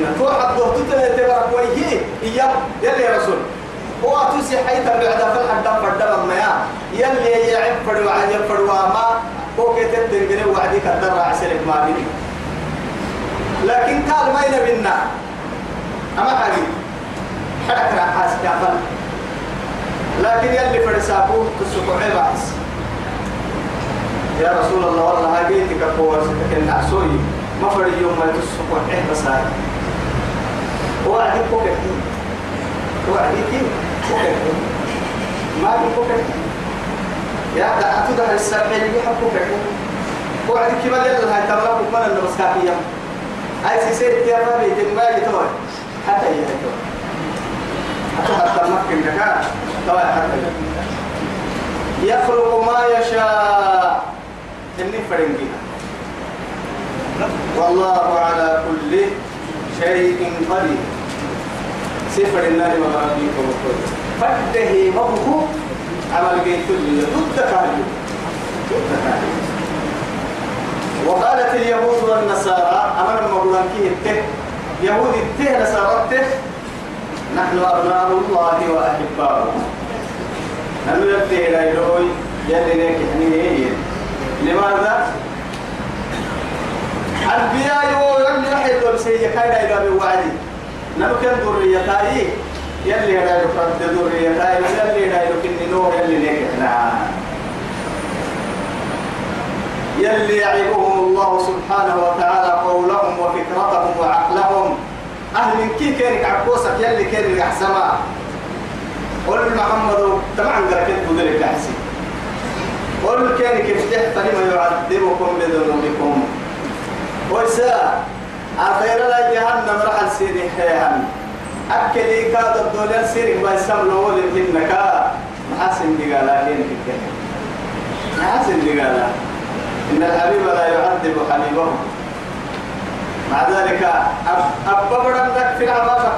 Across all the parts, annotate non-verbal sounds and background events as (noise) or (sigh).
منا تو حد تتنا تبرك ويه إياه يلي يا رسول. هو أتوسي حيث بعد فالحد فردم ما يلي يعب فدوا عاد فدوا ما هو كتب تنقل وعدي كدر عسلك ما بيني لكن قال ما ينبنا أما حاجة حرك راح كافل لكن يلي فرساكو تسقع بعض يا رسول الله والله هاجيتك قوة ستكن عسوي ما فري يوم ما إيه بس هاي. وعدي كوكت وعدي كيف كوكت ما في كوكت يا دا أتودا السبع اللي يحب كوكت وعدي كيف يلا هاي ترى لكم من المسكافية هاي سيسير يا ربي تنبالي توي حتى يهدو حتى حتى مكن كذا توي حتى يخلق ما يشاء. إني فرنجينا والله على كل شيء قدير. سفر النار وغرابيكم الكل فده مبهو عمل جيت لي ضد وقالت اليهود والنصارى أمر المغلان كي يهود الته نصارى الته نحن أبناء الله وأحباؤه. نحن يبتهي إلى إلهي يلي نيك حنيه لماذا؟ أنبياء يقول يحيي بسيء كايدا إلى بوعدي. نحن كان ذريتاي؟ يلي لا يقرد ذريتاي؟ يلي لا يكن نور يلي نيك يلي يعيبهم الله سبحانه وتعالى قولهم وفكرتهم وعقلهم. أهل كي كيرك عكوسك يلي كيرك أحسما. قل محمد قال كنت بدرك أحسن. قل كيرك افتح فلما يعذبكم بذنوبكم. ويسا أخيرا لا جهنم راح السيري حيان أكلي كاد الدولار سيرك بيسام لو لكنك محاسن دقالا كيرك محاسن دقالا إن الحبيب لا يعذب حبيبه. مع ذلك أب بدك في العباسة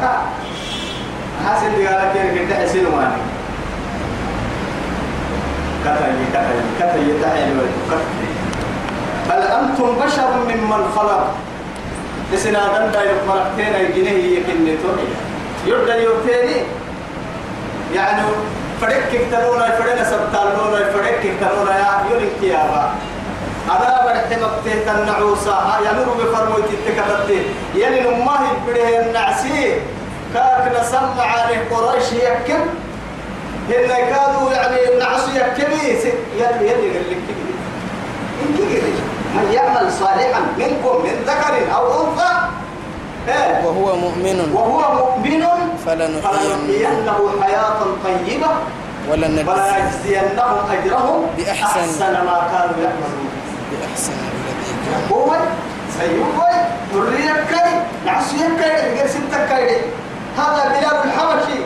حاسن دي قالك إنك تحسين واني كتاي كتاي كتاي تحيل بل أنتم بشر ممن خلق. لسنا دندا يقمرتين الجنيه يكنتو يرد يوتيني. يعني فرق كتنونا فرق سبتالونا فرق كتنونا يا يولي كيابا. أنا برحمك تهتن نعوسا ينور بفرموت التكبت يلي نماه بده النعسي. كاك نسمع عليه قريش يكم هن كادوا يعني النعس يكمي يلي يلي اللي كبير من يعمل صالحا منكم من ذكر أو أنثى. وهو مؤمن. وهو مؤمن. فلنحيينه حياة طيبة. ولنجزي ولنجزينهم أجرهم بأحسن. أحسن ما كانوا يعملون. بأحسن الذي كان. هو سيوكوي ذرية كاي نعسية كاي غير ستة كاي هذا بلال الحبشي.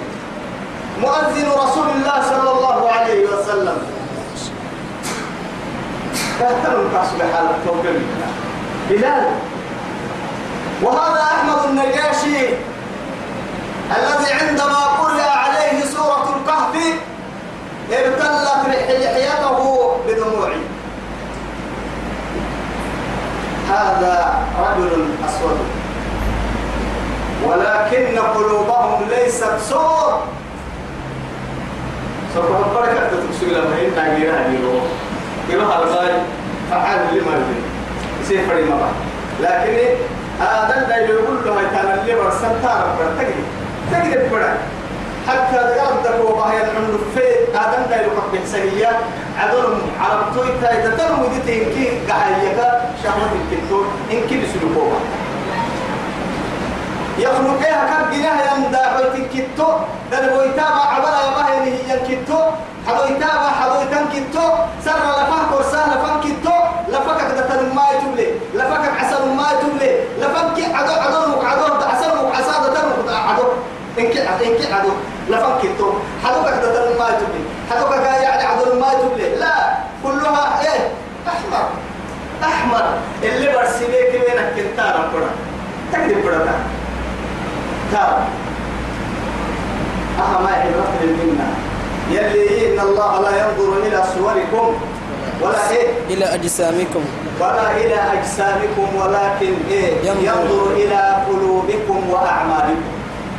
مؤذن رسول الله صلى الله عليه وسلم تهتم الكاس بحالة توكل بلال. وهذا أحمد النجاشي الذي عندما قرأ عليه سورة الكهف ابتلت لحيته بدموعه هذا رجل أسود. ولكن قلوبهم ليست سور سوف بركة تكسو لما إننا غيرها غيره غيرها الغاية فعال لما يريد يصير فريما بعد لكن هذا لا يقول له كان اللي برسل تارك تجري تجري بڑا حتى يرد هو هي العمر في آدم لا يقف بحسنية عدل عربتوي تاي تترم ودي إنكي قاعية شهوة الكتور إنكي بسلوكوها. يخلق إيه كم جناه يمدا حويت الكتو دل ويتابع عبلا يباه هي الكتو. حدو يتابع حدو يتن كتو سر لفاه كورسان لفان كتو. لفكك دتن ما يتبلي لفكك عسل ما يتبلي لفك عدو عدو مك عدو عسل مك عسل دتن عدو. إنك إنك عدو. لفك كتو. حدوك دتن ما يتبلي حدوك يعني عدو ما يتبلي لا. كلها إيه؟ أحمر. أحمر. اللي برسيبك وينك كنتارا برا تكذب برا تاب أهما عبرة يلي إن الله لا ينظر إلى صوركم ولا إيه؟ إلى أجسامكم. ولا إلى أجسامكم ولكن إيه؟ ينظر. ينظر إلى قلوبكم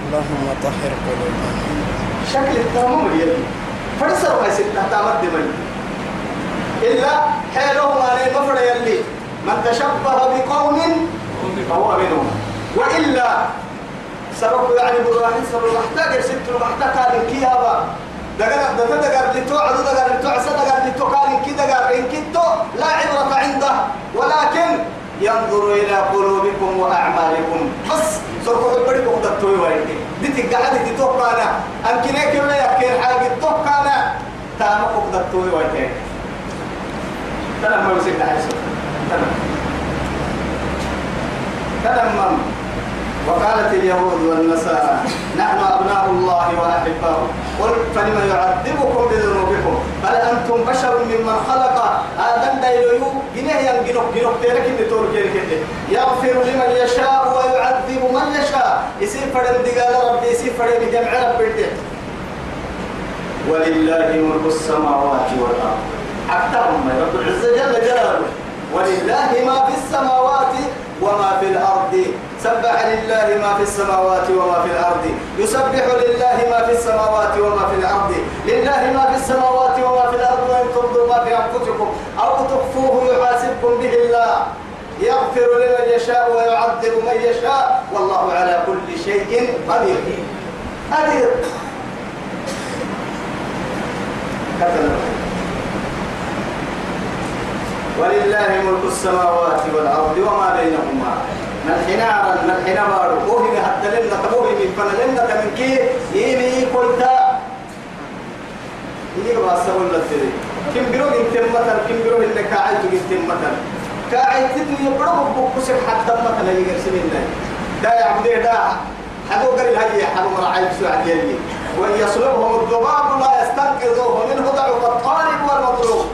اللهم طهر قلوبنا. شكل التمام يلي. فرسر ما يصير تحت عمد من إلا حيلهم عليه مفر يلي. من تشبه بقوم فهو منهم. وإلا سبب يعني براحين سبب محتاج ست محتاج كان كيابا دقر دقر دقر لتو عدو دقر لتو عسى دقر لتو كان كي دقر إن كنتو لا عبرة عنده. ولكن ينظر إلى قلوبكم وأعمالكم. بس سرقوا البريق وقد توي وينك دي تقعد دي توقعنا أمكن يكون لا يكين حاجة توقعنا تامك وقد توي وينك تنم ما يمسك حيث تنم تنم وقالت اليهود والنصارى نحن أبناء الله وأحباؤه. قل فلم يعذبكم بذنوبكم؟ بل أنتم بشر ممن خلق آدم دايلو جنيه ينجنوك جنوك تيرك اللي تور كيرك يغفر لمن يشاء ويعذب من يشاء. يصير فرد دقال ربي يصير فرد جمع ربي ولله ملك السماوات والأرض. أكثرهم رب العزة جل جلاله. ولله ما في السماوات وما في الأرض. سبح لله ما في السماوات وما في الأرض. يسبح لله ما في السماوات وما في الأرض. لله ما في السماوات وما في الأرض وإن تبدوا ما في أنفسكم أو تخفوه يحاسبكم به الله. يغفر لمن يشاء ويعذب من يشاء. والله على كل شيء قدير. قدير. كتب. ولله ملك السماوات والأرض وما بينهما. من حنارا من حنار وهم حتى لنا تبوه من فنلنا من كي؟ يمي كويتا يجب أسأل الله كم بيرو انت مثلا كم بيرو انك عايز انت مثلا. كاعي تدني يبرو بكوسك حتى مثلا يرسم لنا دا يعبد دا. حدو قال هي حدو مرعي سعد يلي وإن يصلبهم الذباب لا يستنقذوه منه ضعف الطالب والمطلوب.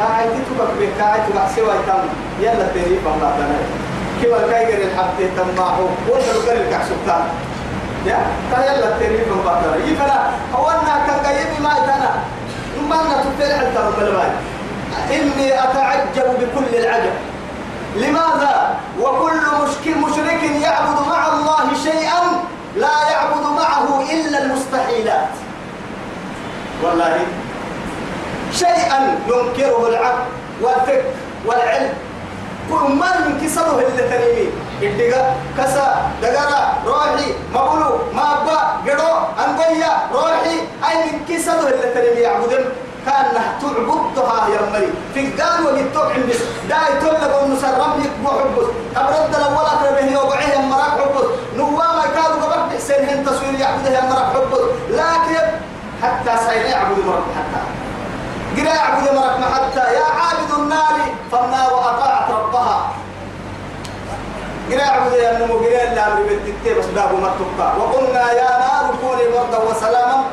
كاعي تتبك به كاعي تبع سوى تم يلا تري فما تنا كيف الكايجر الحب تماحو ولا لو قال لك سبتان يا تا يلا تري فما تنا يفلا هو كان جايبي ما تنا ما أنا تفعل عن ترى إني أتعجب بكل العجب لماذا وكل مشكل مشرك يعبد مع الله شيئا لا يعبد معه إلا المستحيلات والله شيئا ينكره العقل والفكر والعلم. كل ما من كسره اللي تنمي الدقا كسا دقرا روحي مقولو ما أبا قدو أنبيا روحي أي من كسره اللي تنمي يعبدن. كان تعبدها يا مري. في الدار وقت عند داي تولى والمسرم يكبو حبس. أبرد الأول أقرب به وبعيه المراك حبس. نوام كادوا قبل حسين هن تصوير يعبده يا مراك حبس. لكن حتى سيد يعبد حتى. قرا يعبد مرك حتى يا عابد النار فالنار أطاعت ربها. قرا يعبد يا نمو قرا اللي أمر بالتكتير بس تبقى. وقلنا يا نار كوني بردا وسلاما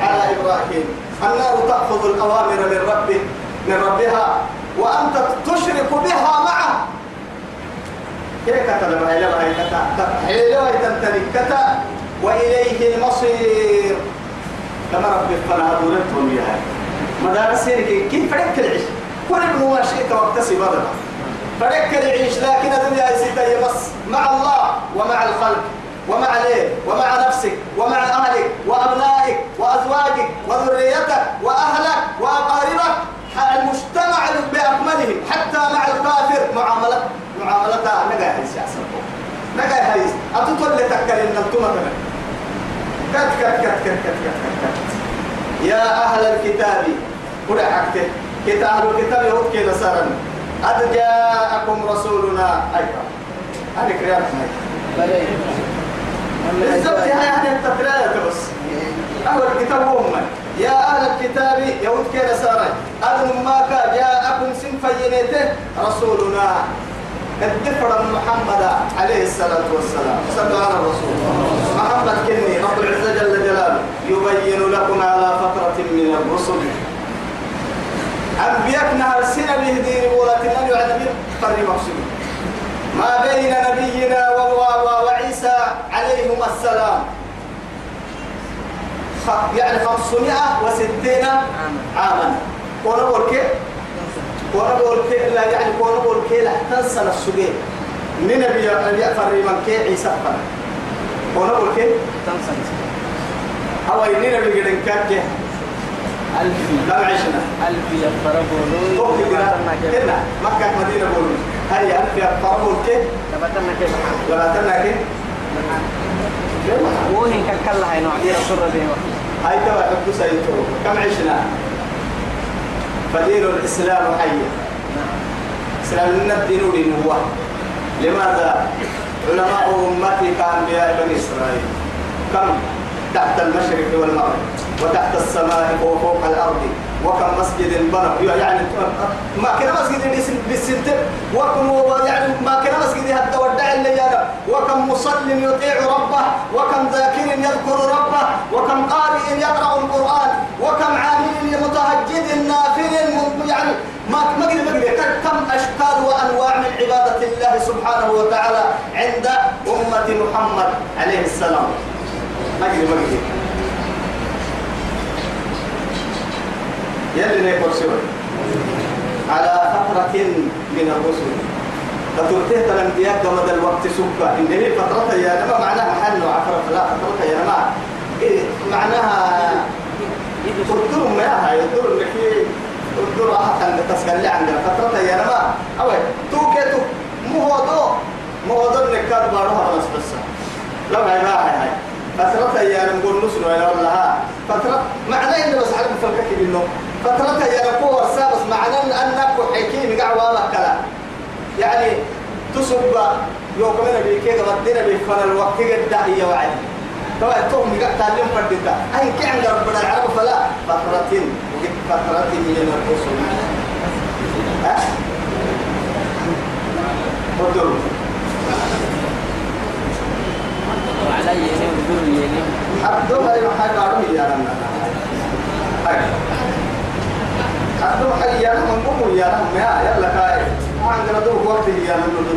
على إبراهيم. النار تأخذ الأوامر من ربه من ربها وأنت تشرك بها معه. كيف كتب؟ حيلوا تنتني كتا وإليه المصير. كما ربي فلا دورتهم يا هاي مدارس هيك كيف فرق العيش؟ كل ما شئت واكتسب هذا. فرق العيش لكن الدنيا يسيتها بس مع الله ومع الخلق ومع ليه؟ ومع نفسك ومع أهلك وأبنائك وأزواجك وذريتك وأهلك وأقاربك. المجتمع بأكملهم حتى مع الكافر. معاملة معاملتها نجا هيس يا سبو نجا هيس. أتطول لتكل إن مثلا كت كت كت كت كت كت كت. يا أهل الكتاب قل حكت كتاب الكتاب يهود كذا سارا قد جاءكم رسولنا. أيضا هذه كريات هاي هذه التقرير بس. أهل الكتاب هم يا أهل الكتاب يهود كذا سارا أذن ما جاءكم سنفينيته رسولنا. الدفر محمد عليه الصلاة والسلام. صلى على الرسول محمد كني رب العزة جل جلاله يبين لكم على فترة من الرسل. أنبياءنا أرسلنا به دين ولكن يعلم قرر مقصود. ما بين نبينا وعيسى عليهما السلام. يعني 560 عاما. ونقول كيف ونقول كيف لا يعني ونقول كيف لا تنسى السجين من نبي نبي من كي عيسى فن ونقول كيف تنسى هو إننا بيقدر كاكي ألف لا عشنا ألف يضربون كده. هنا مكة مدينة بقول هاي ألف يقربوا كيف تبتنا كيف ولا تنا كيف وهن ككلها نوع. دي رسول ربي هاي تبع حب سيدتو كم عشنا فدين الإسلام حي. إسلام الدين لنوة لماذا؟ علماء أمتي كأنبياء بني إسرائيل. كم؟ تحت المشرق والمغرب. وتحت السماء وفوق الأرض وكم مسجد بنوا. يعني ما كان مسجد بالسنتر وكم يعني ما كان مسجد حتى ودع الليالة وكم مصل يطيع ربه. وكم ذاكر يذكر ربه. وكم قارئ يقرأ القرآن. وكم عامل متهجد نافل يعني ما ما كم أشكال وأنواع من عبادة الله سبحانه وتعالى عند أمة محمد عليه السلام. ما قد ما قد يلي نيكور سوى على فترة من الرسل. فترته الأنبياء قمد الوقت سكة. إن هي فترة يا نما معناها حل وعفرة. لا فترة يا نما إيه معناها تدور ما هي تدور لك تدور أحد تسكن لي عندنا فترة يا نما أوي تو. كتو مو هو دو. مو هو دو نكاد باروها بس بس. لا ما هي هاي فترة يا نقول نسل ولا فترة معناه إنه بس على مفلكك بالنوم فترة يا نقول السابس معناه أنك حكيم قعوة كلا. يعني تصب يوم كمان بيكيد ودينا بيفن الوقت قد هي وعد طبعا توم قاعد تعلم فردتا أي كان ربنا العرب فلا. فترة فترة من الرسل ها؟ ودور وعلي يمين ودور يمين عبدو هاي محل عربي يا رنا هاي عبدو هاي يا رنا مو يا رنا يا يلا كاي. عندنا دو وقت يا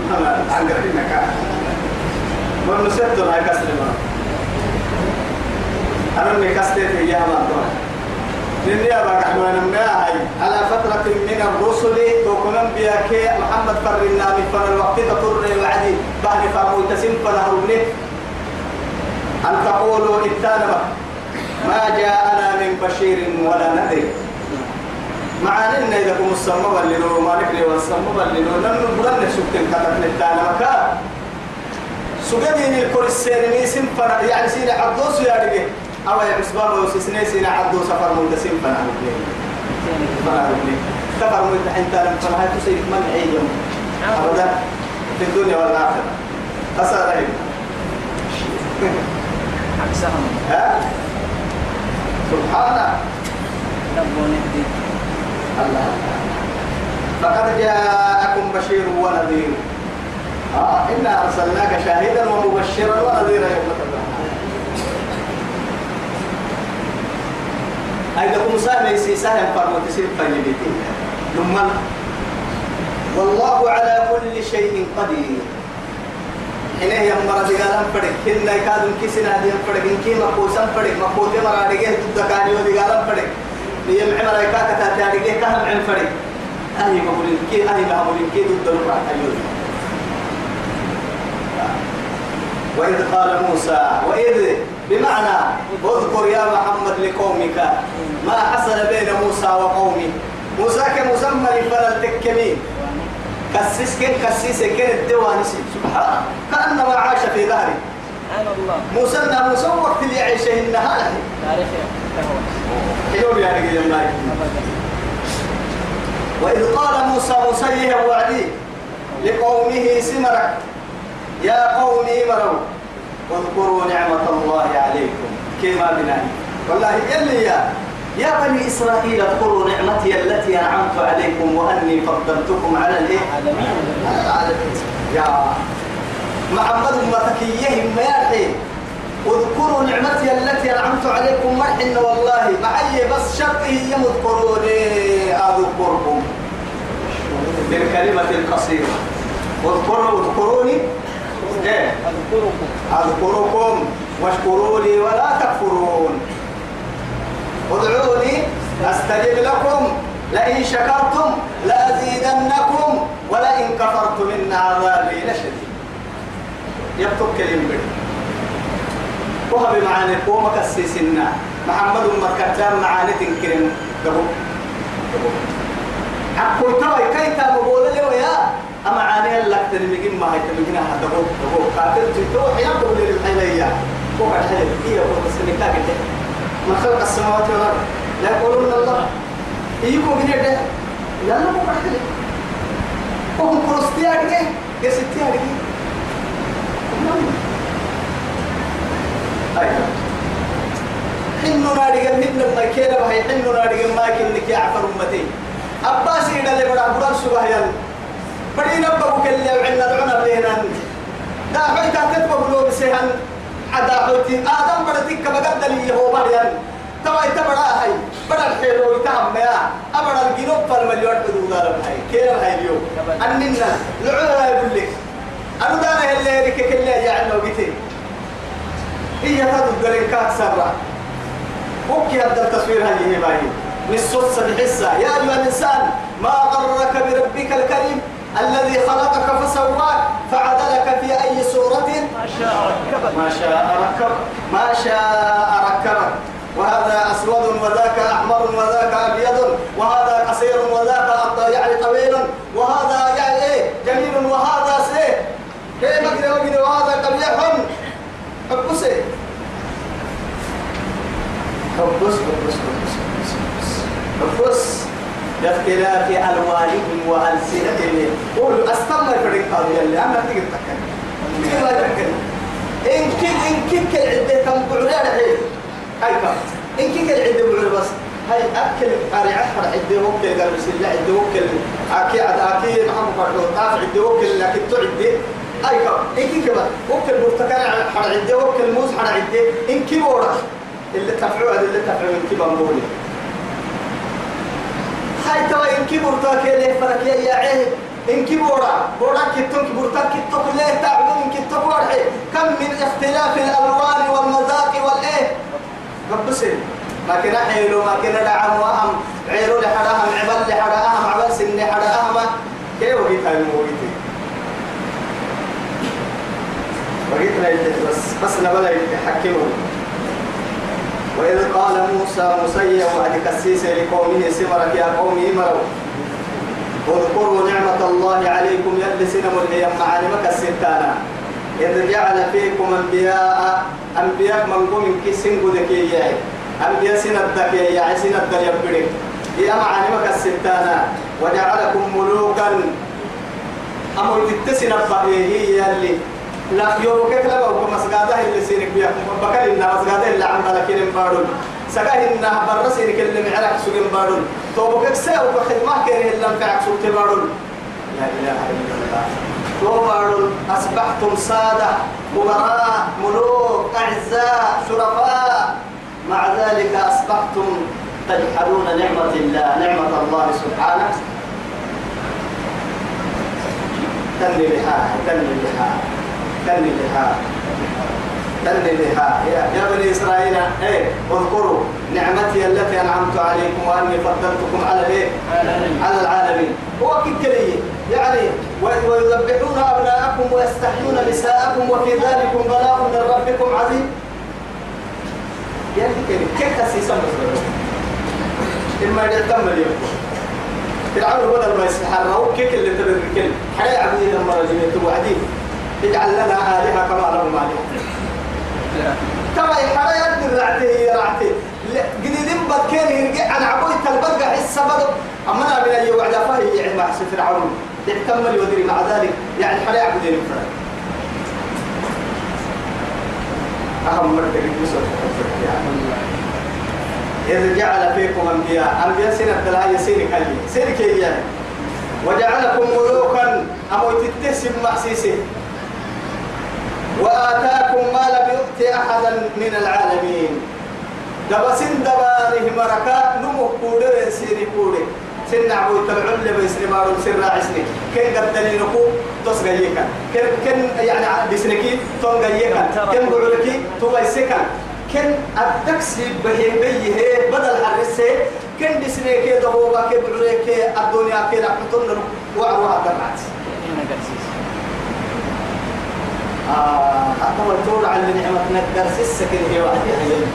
تمام عندنا هنا من نسيت هاي كسر ما. أنا من كسرت يا ما دو لأني أبغى أحنا نمنا هاي. على فترة من الرسل وكنا بياك محمد فرنا من فر الوقت تطر وعدي بعد فرمو تسم فرهرني أن تقولوا اتانا ما جاءنا من بشير ولا نذير. مع أن إذا كنت السماء بلنو ما نكري والسماء بلنو لن نبرن سكتن كتب نتانا مكا سجدين الكل السيرني سنفنا يعني سين عبدوس يا رجل أو يا بسباب وسسني سين عبدوس سفر سنفنا فنا سفر مولد حين تالم فنا هاي تسيب من عيهم أبدا. في الدنيا والآخرة. أسأل رجل عكسهم سبحانه. ربنا يهدي الله فقد جاءكم بشير ونذير. آه إنا أرسلناك شاهدا ومبشرا ونذيرا يوم تبعث أيضا سهل يسي سهل فرمو تسير فنبيتين لما والله على كل شيء قدير. حين هي مرة دقالم فرق هن يكادون كسنا دي فرق إن كي مقوسم فرق مقوتي دقيه تدكاني ودقالم فرق ليم عمر يكاك تاتي دقيه كهم عن فرق أهي مقولين كي أهي مقولين كي ضد الربع أيوه. وإذ قال موسى وإذ بمعنى اذكر يا محمد لقومك ما حصل بين موسى وقومه. موسى كمسمى فلا تكمين. كسيس كن كسيس كن الدوان سبحان كأنما عاش في ظهري سبحان الله. موسى موسى وقت اللي يعيشه النهار تاريخ رجل الله أبدا وإذ قال موسى موسى وعدي لقومه سمرك يا قومي مروا واذكروا نعمة الله عليكم. كما بناء والله يلي يا يا بني إسرائيل اذكروا نعمتي التي أنعمت عليكم وأني فضلتكم على الإيه؟ على العالمين. يا محمد أمتكيهم ما يرحي اذكروا نعمتي التي أنعمت عليكم مرحن والله معي بس شرطه يم اذكروني أذكركم. بالكلمة القصيرة. اذكروا اذكروني. إيه؟ أذكركم أذكركم واشكروا لي ولا تكفرون. ادعوني أستجب لكم. لئن شكرتم لأزيدنكم. ولئن كفرتم إن عذابي لشديد. يكتب كلمة وهب معاني قوم كسيسنا. محمد مكتام معاني تنكرم دبو عقل توي كي تابو له ويا. أما عاني لك تنمجين ما هي تنمجين هذا دبو دبو كافر تتو حياة دبو للحيلية. وقع حيل هي وقع سنكا كده من خلق السماوات والأرض. لا يقولون الله. يجيكم من يده. لا لا وقع حيل وهم كرستي أرجع كستي أرجع أيوة حنو نادي من ما كيلا بهاي حنو نادي ما كنك يا عفر أمتي. أباس إلى اللي بڑا بڑا سبحان الله بدي نبغى كل يوم عنا العنا بينا دا حيتا تتبع لو بسهن عدا حوتي آدم بدتك بقد لي هو مريم تبا تبڑا هاي. بڑا الحلو يتهم يا. أبڑا الجنوب فالمليون بدو دار هاي. كيلا هاي اليوم. أننا العنا يقول لك. أنا دانا اللي هيك كل يا عنا وقتي. هي كات سرّا وكي هذا التصوير هذه باهي نصوص الحصة. يا أيها الإنسان ما غرك بربك الكريم الذي خلقك فسواك فعدلك في أي صورة؟ ما شاء ركبك. ما شاء ركب ما شاء ركبك. وهذا أسود وذاك أحمر وذاك أبيض. وهذا قصير وذاك يعني طويل. وهذا يعني إيه؟ جميل. وهذا سيه. كيف وكده وهذا قبيح. حبس حبس حبس حبس باختلاف ألوانهم وألسنتهم. قولوا أستمر فريق هذا اللي. أنا تيجي تتكلم. ما تتكلم. إن كي إن كي كالعدة كم بعنا الحين هاي كم؟ إن كي كالعدة بعنا بس. هاي أكل قارعة فرع عدة وكل قال بس. الله عدة وكل. أكي عد أكي محمد فرحو طاف عدة وكل لكن تعدة هاي كم؟ إن كي كمان وكل برتقال حر عدة وكل موز حر عدة. إن بورا اللي تفعوا اللي تفعوا إن كي بمبولي هاي توا إن كي برتا كله فرق يا عيه إن كي بورا كتون كي برتا كتو كله تعبدون إن كتو بورا كم من اختلاف الألوان والمذاق والإيه؟ ربسي ما كنا حيلو ما كنا دعم وهم عيرو لحراهم عبل لحراهم عبل سن لحراهم كيف وقيت هاي الموقيت؟ وقيت لا بس بس نبلا يحكمون وإذ قال موسى مسيا وعد كسيس لقومه سمرك يا قومي مروا واذكروا نعمة الله عليكم يلي سنم اللي معالمك الستانا. إذ جعل فيكم أنبياء أنبياء من قوم كسين قدك إياه أنبياء سنة يا سنة يبرك يا معالمك الستانا. وجعلكم ملوكا. أمر تتسن الضبيه يلي. لا يوم كيف لا بقول مسجده اللي سيرك بيا بكر إن مسجده اللي عم بالكين بارون سجاه إن برا سيرك اللي معرك سجن بارون تو بكر سه وبخدمة كره اللي معك سجن بارون لا إله إلا الله. تو بارون أصبحتم سادة مبراء ملوك أعزاء شرفاء. مع ذلك أصبحتم تجحدون نعمة الله نعمة الله سبحانه. تني بها تني بها تني بها تني بها يا, بني إسرائيل إيه اذكروا نعمتي التي أنعمت عليكم وأني فضلتكم على الإيه على العالمين. هو كده يعني ويذبحون أبناءكم ويستحيون نساءكم وفي ذلك بلاء من ربكم عظيم. يعني كيف مسلمين إما يهتم اليوم. فرعون بدل ما يسحر كيف اللي تبر الكل. حياة عبدي لما رجل توعدين اجعل لنا آلهة كما لهم آلهة ترى حياة رعتي رعتي. قديدين بدكين يرجع عن عبوي تلبقى حس بدو أما أنا من أي وعد فهي يعني مع فرعون يهتم الودري مع ذلك. يعني حياة عبدي فرعون أهم مرة تجد يعني إذ جعل فيكم أنبياء. أنبياء سنة دلائي سيرك هلي سيرك يعني وجعلكم ملوكا. أو تتسم محسيسه وآتاكم ما لم يؤت أحدا من العالمين. دبسن دباره مركا نمو كودة سيري كودة. سن عبو تبعون لي بيسري مارو سر راعسني. كن قدلي نكو توس غيكا كن كن يعني بسنكي تون غيكا كن بعولكي تو غيسكا كن الدكسي بهي بيه بدل حرسه كن دسني كي دهوبا كي بعولك الدنيا وعروها درعت إنك أسيس آه. حتى والتور على نعمة نقدر سسك هي واحد يعني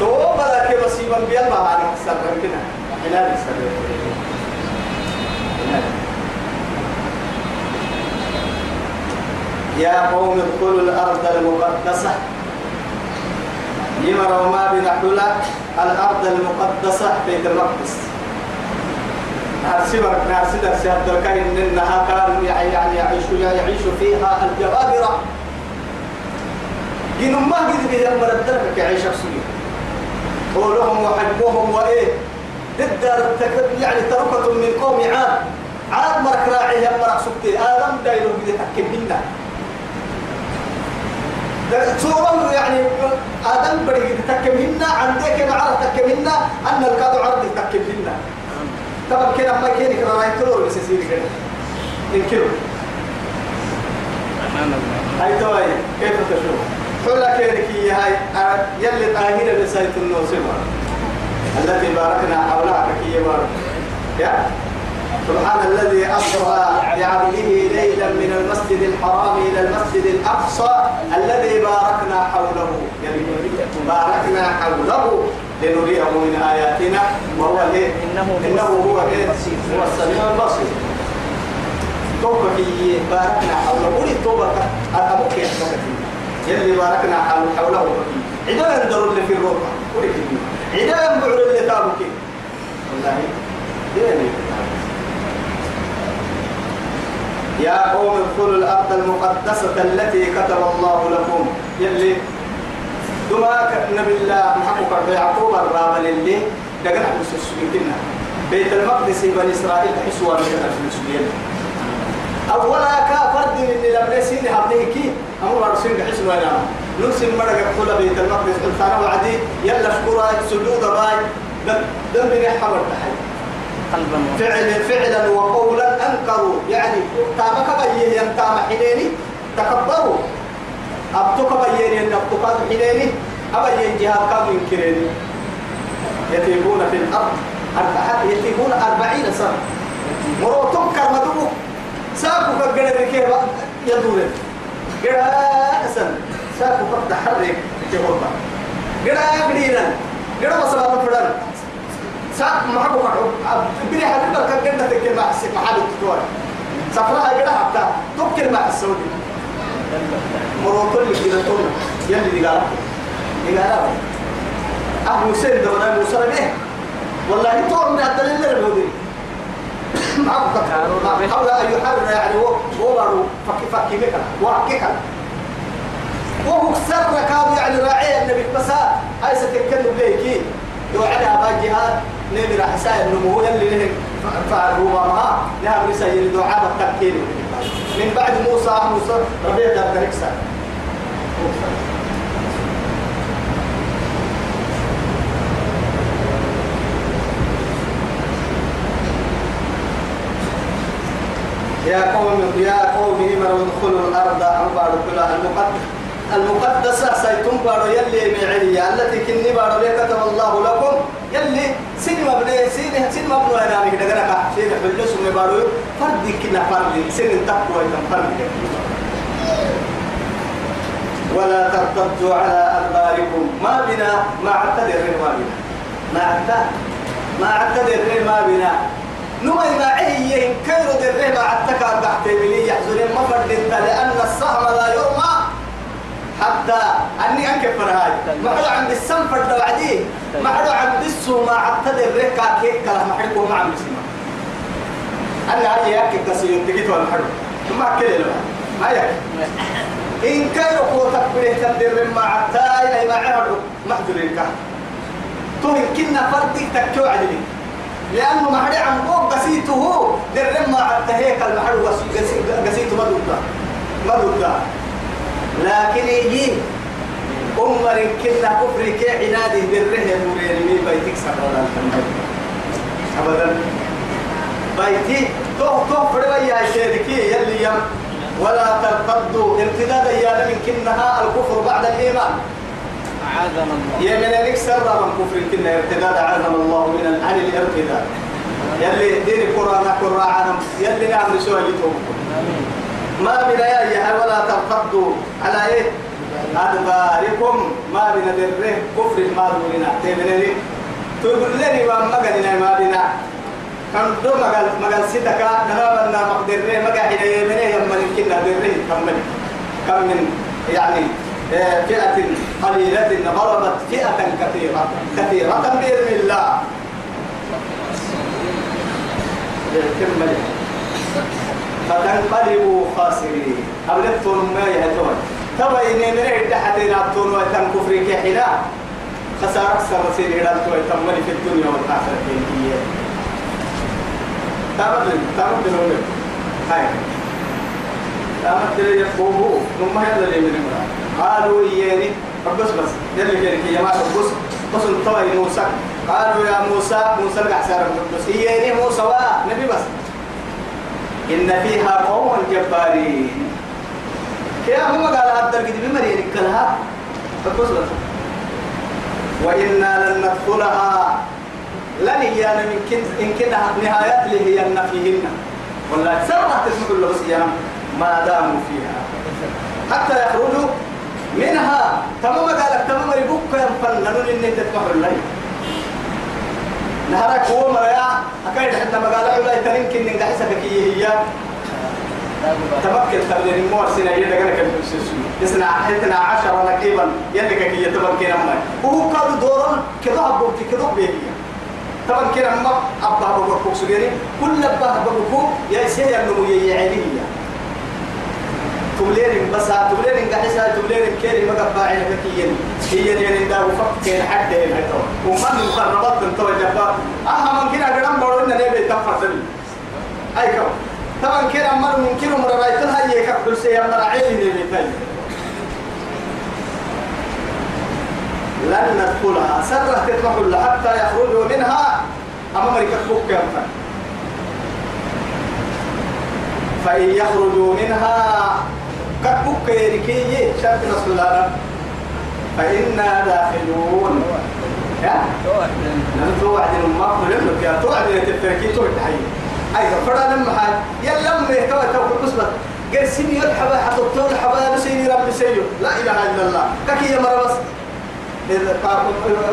تو بلا كي مصيبة بيال ما هذا سر كنا. هلال سر يا قوم ادخلوا الأرض المقدسة. يمر وما بنحلة الأرض المقدسة بيت المقدس. أرسلك نرسلك سيادة الكريم إنها كانوا يعني يعيش يعيش فيها الجبابرة. جنوا ما قد به أمر الدرب يعيش أسوي قولهم وحبهم وإيه؟ ضد يعني تركة من قوم عاد. عاد مرك راعي مرك سكتي آدم دايلو بدي تكبينا سورة يعني آدم بدي تكبينا عندك معرض تكبينا أن الكادو عرض تكبينا طبعا كده ما كيني كنا رايح تلور بس يصير كده؟ يمكنه سبحان الله. هاي توي كيف تشوف حلا كينك هي هاي؟ يلي طاهرة لسايت النوسمة التي باركنا حولها كي بارك. يا؟ سبحان الذي أسرى بعبده ليلا من المسجد الحرام إلى المسجد الأقصى الذي باركنا حوله. يعني باركنا حوله. لنريه من آياتنا وهو إيه؟ إنه هو إنه هو إيه؟ هو السميع البصير. توبة هي باركنا حوله. قولي توبة أبوك يا يلي باركنا حول- حوله عدا يندر اللي في الروح. قولي كده عدا ينبعر اللي تابك والله. ديني يا قوم ادخلوا الأرض المقدسة التي كتب الله لكم. يلي دما نبي الله محمد يعقوب الرابل اللي دقنا حبس السجن بيت المقدس بني إسرائيل حسوا من السجن أولا كافرد من لم نسين هبنيه كي أمر رسول حسن ولا نرسل مرة يقول بيت المقدس قلت أنا وعدي يلا شكرا سجود باي. دم دم بني حمر تحي فعلا فعلا وقولا أنكروا. يعني تامك بيين ينتام حنيني تكبروا. ابتك بيين ان ابتك حنيني ابين جهاد كانوا ينكرين يتيبون في أربعة يتيبون أربعين سنة. مرو تنكر مدوك ساكو كجنا بكير يدورن. جرا سنة ساكو قد حرك تهوبا جرا قدينا جرا وصلنا فرن. ساق معكم معكم بني حبيبك تكلم مع السيف محل التطور سفرها كده حتى تكل مع السعودي مرو كل كده تقول يلي قال أهل حسين ده ولا موسى به. والله طول من الدليل اللي بودي كده حول أن يحرر يعني هو هو فكي فكي مكان وحكي وهو سر كان يعني راعي النبي. بس هاي ستكلم ليكي يوعد أبا جهاد نبي راح سائل نمو له فهو ما نعم رسائل دعاء التكيل من بعد موسى موسى ربيع دار دركسا يا قوم يا قوم امروا ادخلوا الأرض عباد كلها المقدس. المقدسة سيتم بارو يلي معية التي كني بارو كتب الله لكم. يلي سن مبني سن سن مبني أنا مش دقنا كح سن حلو سن بارو. فرد كنا فرد سن تقوى إذا فرد ولا ترتدوا على أدباركم ما بنا. ما اعتذر ما بنا. ما اعتذر ما اعتذر ما بنا. نوي ما عيه كيرو در ما عتكا تحت بلي يحزنين. ما فرد لأن السهم لا يرمى. حتى أني أنكف هاي ما حلو عند السم فرد وعدي ما حلو عند السو ما عتذر ركا كيك كلا ما حلو ما عم يسمع. أنا هاي ياكل كسير تجيت ولا حلو. ما كله ما. ياكل إن كان قوتك بله تدر ما عتاي أي ما عرض. محضرين كه تهم كنا فردك تكتو عدلي لأنه محري عن قوب قسيته. در ما عتهيك المحر قسيته ما دودا ما دودا لكن يجي. أمر كنا كفر كي عنادي دره نورين مي بيتك سبحان أبدا. بيتي تو تو فروا يا شركي يلي يم. ولا ترتدوا. ارتدادا يا من كنها الكفر بعد الإيمان. أعاذنا الله. يا من لك سر من كفر كنا ارتداد عزم الله من عن الارتداد. يلي دين القرآن قرآن يلي نعم سوى آمين. ما من ولا ترتدوا على إيه؟ أدباركم. ما بين دره كفر ما دوننا تبني تقول لي ما مقالنا ما بينا كان دو مقال مقال سيدك أنا بنا مقدر ما قاعد يمني. يمن كنا دره كمل كم من يعني آه، فئة قليلة غلبت فئة كثيرة. كثيرة بإذن الله. كمل فتنقلبوا خاسرين. أبلغتم ما يهتون تبا إني من إحدى حدين أبتون ويتم كفرك حلا خسارة أكثر مسير إلى تمني في الدنيا والآخرة. هي تامل تامل دلوله هاي. تامل دلوله يفوه نما هذا اللي من مرا قالوا إياني. بس بس. يلي كيرك يا ما بس بس أنتوا موسى. قالوا يا موسى موسى القحسار بس إياني موسى نبي بس. إن فيها قوم جبارين. كيا هم قال هذا الجد بمريء كلها فبص وإنا لن ندخلها. لن هي من إن كنا نهايات اللي هي فيهن. ولا سرعة تسمع له صيام ما داموا فيها. حتى يخرجوا منها. تمام قالك تمام ربك ينفلنون إن تتمحر الليل نهارك هو مريا أكيد حتى ما قال علا يتنين كن نجحسك كي هي تمكن تبلين مور سنة يدا كنا كم تسوي إسنا إثنا عشر نكيبا يدا كي يتمكن أما وهو كاد دورا كذا أبو كذا بيجي طبعا كنا ما أبا أبو بكو سجني. كل أبا أبو بكو يا سيد النمو يعينيه تبلين بس تبلين قحسة تبلين كيري ما قبع عينك كيين. هي يعني دا وفكين حتى هنا وما من مقربات من تو الجبار أها من كنا قدام بقول إن نبي تفر سبي أي كم؟ طبعا كنا مر من كنا مر رايتها هي كبر سيا مر عيني نبي تاني. لن ندخلها. سرة تدخل حتى يخرجوا منها. أما مريكا فوق فإن يخرجوا منها كبك يركي شرط رسول الله. فإنا داخلون. يا نحن توعد ما قلنا يا توعد تفركي توعد حي أيضا فرا لما حاج يلا ما يتوى توقف بس قال سيني الحبا الطول الحبا بسيني رب سيو لا إله إلا الله. ككي يا مرة بس.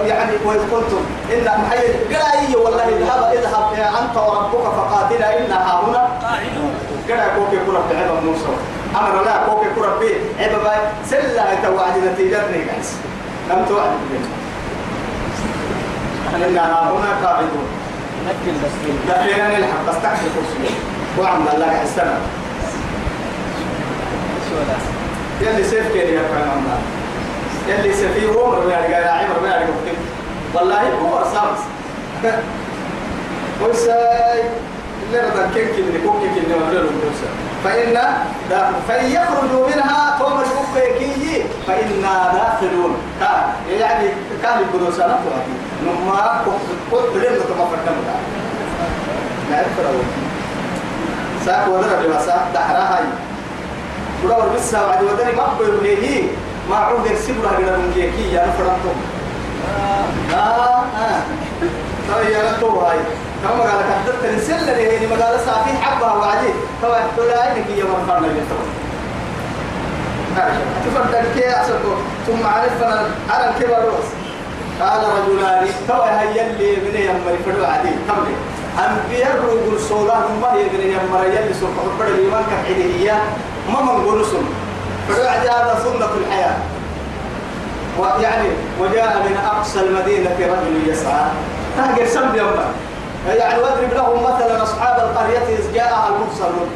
يعني وإذ قلتم إن محيي قال أي والله اذهب اذهب أنت وربك فقاتلا إنا هنا. قاعدون قال كوكي كرة بعبا موسى أمر لا كوكي كرة بي عبا باي سلا توعد نتيجة نيجاس لم توعد إنا هنا قاعدون نكل بس أنا الحق. بس تحت الكرسي. وعم الله لا يلي سيف كيري يا الله. يلي سفيه هو مرمي على قاعد عمر على والله هو سامس (laughs) ويساي. اللي رضا كيك اللي كوكي اللي ولا موسى فإن فإن يخرجوا منها قوم الكوكي فإنا داخلون. كان يعني كان يقولوا سنة نما قلت لهم فتنا لا يفرقوا ساق ودرا بواسا دحرا هاي. كل ور بس وعد ودري ما بقول ليه؟ ما عود يرسلوا هذا من كي يا نفرقهم آه آه. طيب يا هاي. كم قال كحدت تنسل لي هي مقالة صافي حبها وعدي تو تقول عينك يا من فرنا يتو تفضل كي أسكو ثم عرفنا على الكبر روس قال رجلان. تو هي اللي من يمر فدو عدي تملي أنبياء الرجل صلاة ما هي من يمر يلي سوف حبر الإيمان كحيدية ما من قرصم فدو عدي هذا سنة الحياة. ويعني وجاء من أقصى المدينة رجل يسعى. تهجر سم يوم. يعني واضرب لهم مثلا أصحاب القرية إذ جاءها المرسلون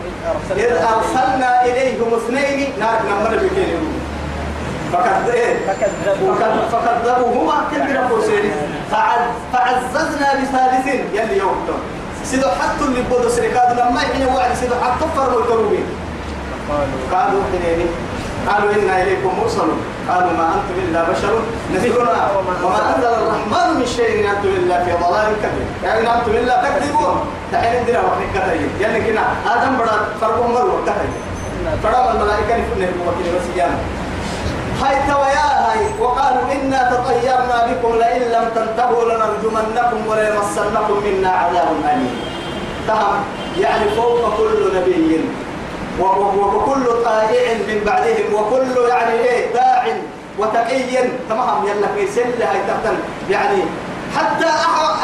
إذ أرسلنا إليهم اثنين نار نمر بكينهم فكذب إيه؟ فكذبوهما كذب فرسين فعززنا بثالث يلي يوم دون. سيدو حتى اللي بدو سرقاد لما يحين وعد سيدو حتى فرموا الكروبين. قالوا. حنيني قالوا إنا إليكم مرسلون. قالوا ما أنتم إلا بشر. مثلنا وما أنزل الرحمن من شيء إن أنتم إلا في ضلال كبير. يعني إن أنتم إلا تكذبون. تحين الدنيا وحي كتاي يعني كنا آدم بڑا فرقهم مروا كتاي فرام الملائكة نفنه بوكين وسيانا هاي تويا هاي. وقالوا إنا تطيرنا بكم لئن لم تنتهوا لنرجمنكم وليمسنكم منا عذاب أليم. تهم يعني فوق كل نبي. وكل طائع من بعدهم وكل يعني إيه داع وتقي. تمام يلا في سلة هاي تقتل يعني حتى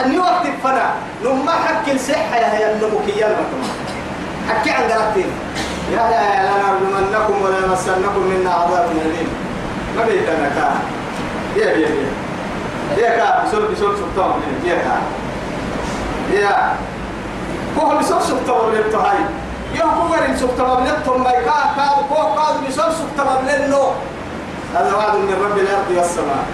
أن وقت فنا. نما حكي الصحة يا هي النمك يلا. حكي عن قرأتين يا لا لا نرجمنكم ولا يمسنكم منا عذاب أليم. ما بيتنا كان يا يا يا يا كا بسول بسول سلطان. يا كا. يا. هو بسول سلطان اللي بتهاي. يا هو اللي سلطان اللي بتهم ما يكا كا هو قاد بسول سلطان اللي هذا وعد من رب الأرض والسماء.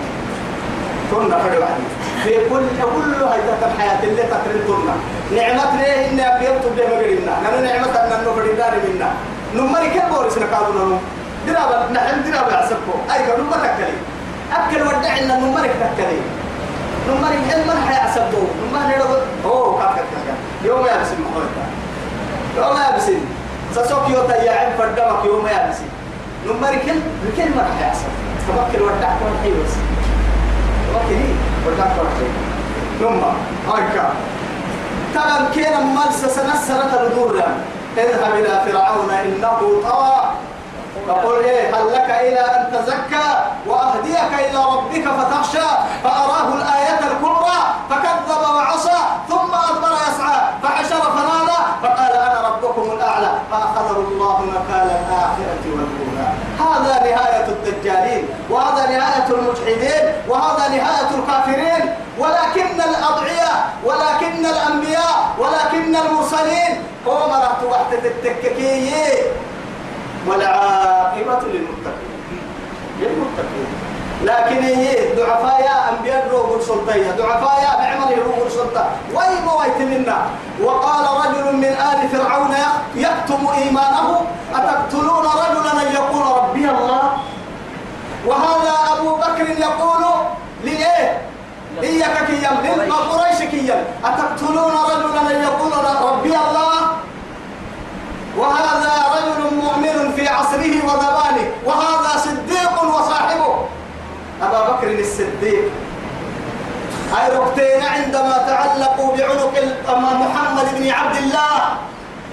كنا فرد واحد في كل كل هذا الحياة اللي تقرن كنا. نعمة ليه إن أبيض تبدأ مقرنا نحن نعمة أن نفرد دار منا. نمري كم بورس نقابلنا نم درابة نحن درابة عسبكو أي كم نمر تكلي. أكل ودعنا نمرك تكلي. نمري علم الحياة عسبكو نمر نرد أوه كاك كاك يوم يا بسم محمد يوم يا بسم سسوك يوتا عم فردمك يوم يا بسم نمري كل كل مرة حياة عسب تفكر ودعك ودعك بس وكذي ودعك ودعك ثم هايكا. ترى كينا مالس سنسرة الدور اذهب إلى فرعون إنه طغى. فقل إيه هل لك إلى أن تزكى؟ وأهديك إلى ربك فتخشى. فأراه الآية الكبرى. فكذب وعصى ثم أدبر يسعى فحشر فنادى فقال أنا ربكم الأعلى فأخذه الله نكال الآخرة والأولى. هذا نهاية الدجالين وهذا نهاية المجحدين وهذا نهاية الكافرين. ولكن الأضعياء ولكن الأنبياء ولكن المرسلين هم رحت وحدة التككية والعاقبة للمتقين. للمتقين. لكن هي ضعفاء يا أنبياء روح سلطية ضعفاء يا بعمل روح سلطة وين مويت منا. وقال رجل من آل فرعون يكتم إيمانه؟ أتقتلون رجلا أن يقول ربي الله؟ وهذا أبو بكر يقول لإيه؟ إياك كيام للقريش كيام أتقتلون رجلا أن يقول ربي الله؟ وهذا رجل مؤمن في عصره وزمانه. وهذا صديق وصاحبه. أبا بكر الصديق. أي ركتين عندما تعلقوا بعنق محمد بن عبد الله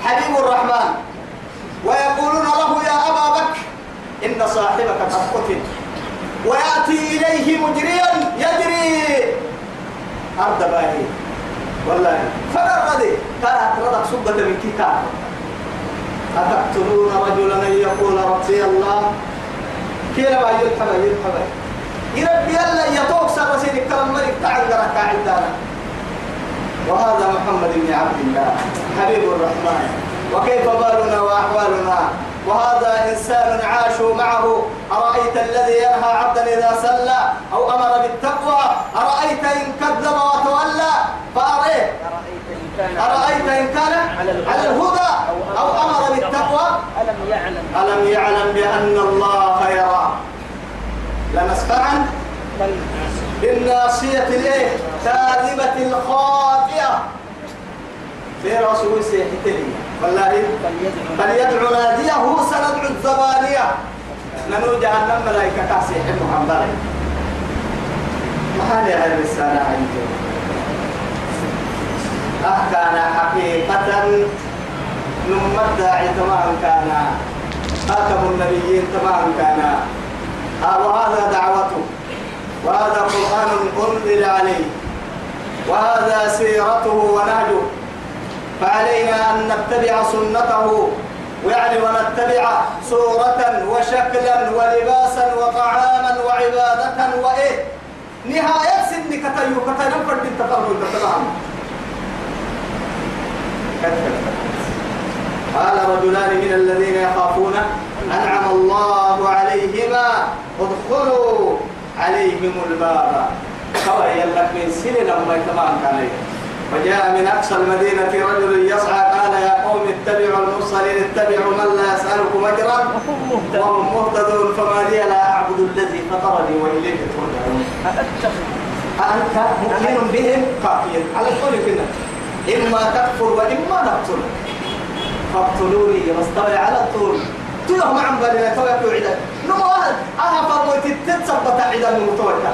حبيب الرحمن. ويقولون له يا أبا بكر إن صاحبك قد قتل. ويأتي إليه مجريا يجري. أرض باهي والله فرغدي كانت ردك سبة من كتاب. أتقتلون رجلا؟ أن يقول ربي الله. كيف يلحب يلحب يربي الله يتوك سر سيد الكرم ملك تعال قرأك عندنا وهذا محمد بن عبد الله حبيب الرحمن. وكيف بالنا وأحوالنا؟ وهذا إنسان عاشوا معه. أرأيت الذي ينهى عبدا إذا سلى أو أمر بالتقوى؟ أرأيت إن كذب وتولى؟ فأريه أرأيت إن كان على الهدى على الهدى أو أمر بالتقوى؟ ألم يعلم؟ ألم يعلم بأن الله يرى. لنسفعا بالناصية الإيه؟ كاذبة الخاطئة. في رسول سيحتلي. والله فليدعو ناديه سندعو الزبانية. ننو جهنم ملائكة كاسي حب محمد ما هذه هاي الرسالة أه كان حقيقة نمت داعي تمام كان. خاتم النبيين تمام كان. وهذا دعوته وهذا قرآن أنزل عليه وهذا سيرته ونهجه فعلينا أن نتبع سنته ويعني ونتبع صورة وشكلا ولباسا وطعاما وعبادة وإيه نهاية سن كتيو كتيو فرد التقرب كتبهم قال رجلان من الذين يخافون أنعم الله عليهما. ادخلوا عليهم الباب. كما يلك من سنين لما يتمام عليه وجاء من أقصى المدينة رجل يسعى قال يا قوم اتبعوا المرسلين اتبعوا من لا يسألكم أجرا. وهم مهتدون. فما لي لا أعبد الذي فطرني وإليه ترجعون. أنت مؤمن بهم؟ كافيا على القول كنا إما تكفر وإما نقتل. فاقتلوني واستوي على الطول تلهم عن بالنا توي توعدا نمو واحد أنا فرموت تتثبت عدا المتوكل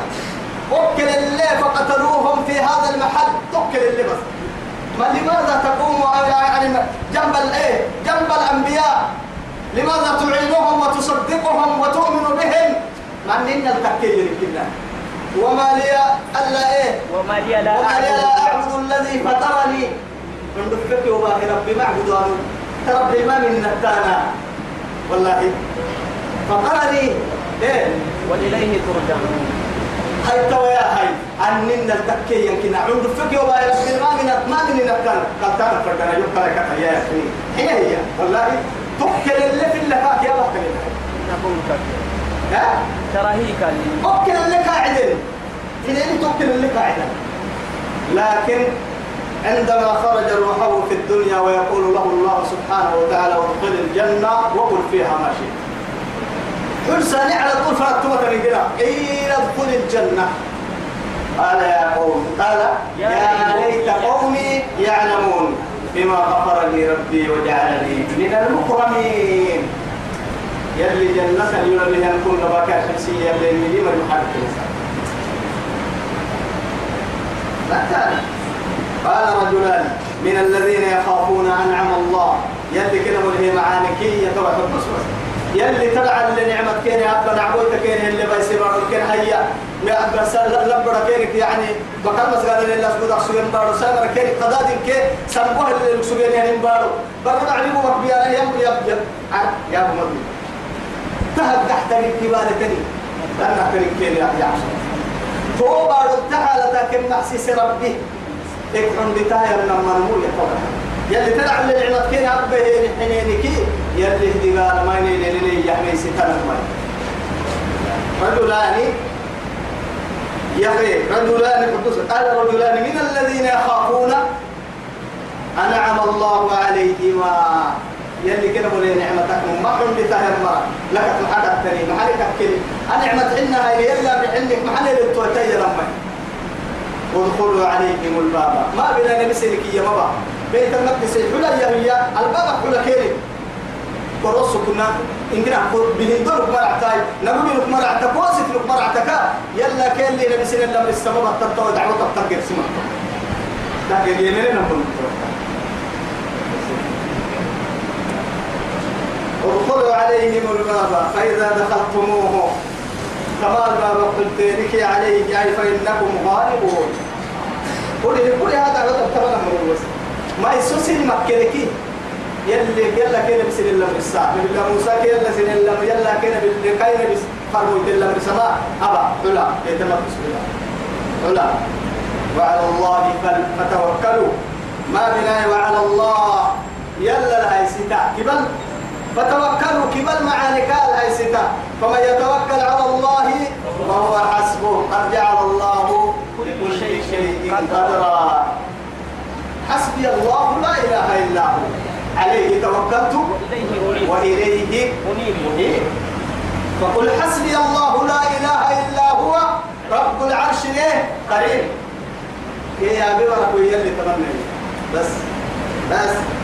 وكل اللي فقتلوهم في هذا المحل. توكل اللي بس. ما لماذا تقوم يعني جنب الايه جنب الأنبياء؟ لماذا تعينهم وتصدقهم وتؤمن بهم؟ مع أننا التكير كنا وما لي ألا إيه؟ وما لي لا وما أعبد. الذي فطرني. من دفك وباه ربي معبد تربي ما من نتانا والله. فطرني إيه؟ وإليه ترجعون. هاي توا يا هاي. أننا التكي يمكن عند فكي وما يرسل ما من ما من نكال قال تعالى فرقنا يبقى لك يا أخي. هي هي. والله. تكل اللي في اللفاك يا بكر نقول كافر ها؟ تراهيك أكل اللي قاعدين إذا أنت تكل اللي قاعدين لكن عندما خرج روحه في الدنيا ويقول له الله سبحانه وتعالى ادخل الجنة وقل فيها ما شئت. حرصاني على طول من كده قيل ادخل الجنة. قال يا قوم. قال يا يا ليت قومي يعلمون بما غفر لي ربي وجعلني من المكرمين. يلي جنة يلي هنكون نباكا شمسية يلي اللي ما يحرك لا تعرف. قال رجلان من الذين يخافون أنعم الله. يلي كده وله معانكية توحد النصر يلي تدعى لنعمة كين أبا نعبوت كين اللي بيصير كين هيا. ما بس لبرا كينك يعني بكر مسجد اللي أسجد أسجد بارو سامر كين قداد كين سنبوه اللي أسجد يعني بارو برد عليكم مكبيا يم يم يم. يا أبو مدي تهب تحت الكبار تاني لأنك كين يا يا هو بارو تعالى لكن محسس ربي. إكرم بتايا لما نمو يطلع يلي تلعب للعمد كين أبه حنينك يلي هدي ما يني لي يحمي ستنا ما يا أخي رجلان قدوس. قال رجلان من الذين يخافون أنعم الله عليهما يلي كده بولي نعمتك. ما حن بتاهر مرة لك محدث تاني محلك أكل أنعمت حنا هاي يلا بحنك محل للتوتي لما ادخلوا عليهم الباب. ما بنا نمسلك يا بابا. بيت المقدس حلا يا هي الباب حلا كيري. قرص كنا. إن كنا بهندور مرعتاي نقول لك مرعتك واسف لك مرعتك يلا كان لي نمسل الله السبب التطوع دعوة التقر سمع. لكن يمين نقول ادخلوا عليهم الباب. فإذا دخلتموه كما الباب قلت عليه أي فإنكم غالبون. قل كل هذا تبغى من الوسط. ما يسوسي مكلكي يلي يلا كده بسن الله بالساعة بالله موسى كده سن الله يلا كده بالكاين بس فرموا الله بالسماء أبا علا. يتمت بسم الله علا. وعلى الله فتوكلوا. ما بنا وعلى الله. يلا لهي ستا كبل. فتوكلوا كبل معانك لهي ستا فمن يتوكل على الله فهو حسبه. قد جعل الله لكل شيء قدرا. حسبي الله لا إله إلا هو. عليه توكلت أنيب أنيب فقل حسبي الله لا إله إلا هو. رب العرش ليه؟ قريب. يا أبي ورقوا يلي تمنى بس. بس.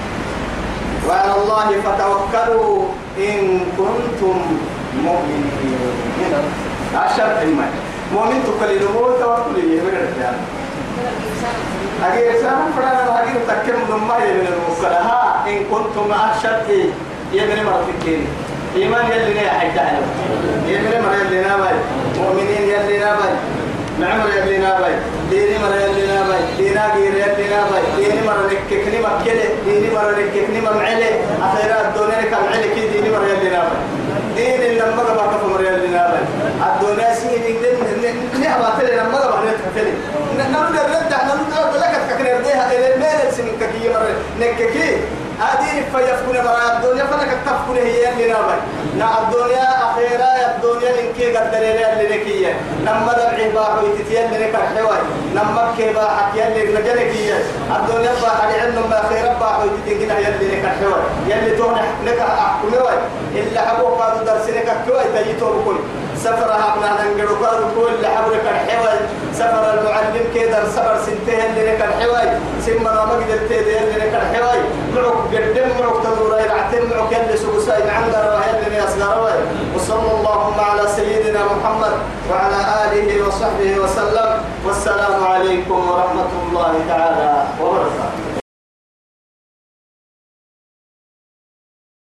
وعلى الله فتوكلوا إن كنتم مؤمنين. عشر حلمان مؤمن تقلل الموت توكل يهمنا الرجال؟ هذه رسالة فرانا هذه تكلم لما من الموكلة ها إن كنتم مع الشرط يبني مرة فكين إيمان يلي نيا حتى علم يبني مرة يلي نابي. مؤمنين يلي نابي. معمر يلي نابي. ديني مرة يلي نابي دينا غير يلي نابي ديني مرة نككني مكلة ديني مرة نككني ممعلة أخيرا الدنيا كمعلة كي ديني مرة يلي نابي دين لما ما كفر مرة يلي نابي الدنيا سيدي نعمة تلي لما ما نتكلم نرد الرد إحنا نرد لك ككنر ديها إلى المال سن ككي مر نككي هذه فيفكون مرا الدنيا فلك تفكون هي اللي نابي نا الدنيا أخيرا يا الدنيا لنكي قدر اللي لكي لما دبعي باحو يتتيل لك الحواي لما كي باحك يلي نجلك هي الدنيا باحك عندهم أخيرا باحو يتتيل يلي لك الحواي يلي تون لك احكمي إلا حبوك قالوا درسنك كوي تجيتو بكل. سفرها ابنا ننقلوا قالوا كل حبرك الحواي سفر المعلم كده سفر سنتين لك الحواي سمنا ما قدرت اللي لك الحواي معك قدم معك تدور يلعتم معك يلي سوساي عند رواي اللي يصغر وصلى اللهم على سيدنا محمد وعلى آله وصحبه وسلم. والسلام عليكم ورحمة الله تعالى وبركاته.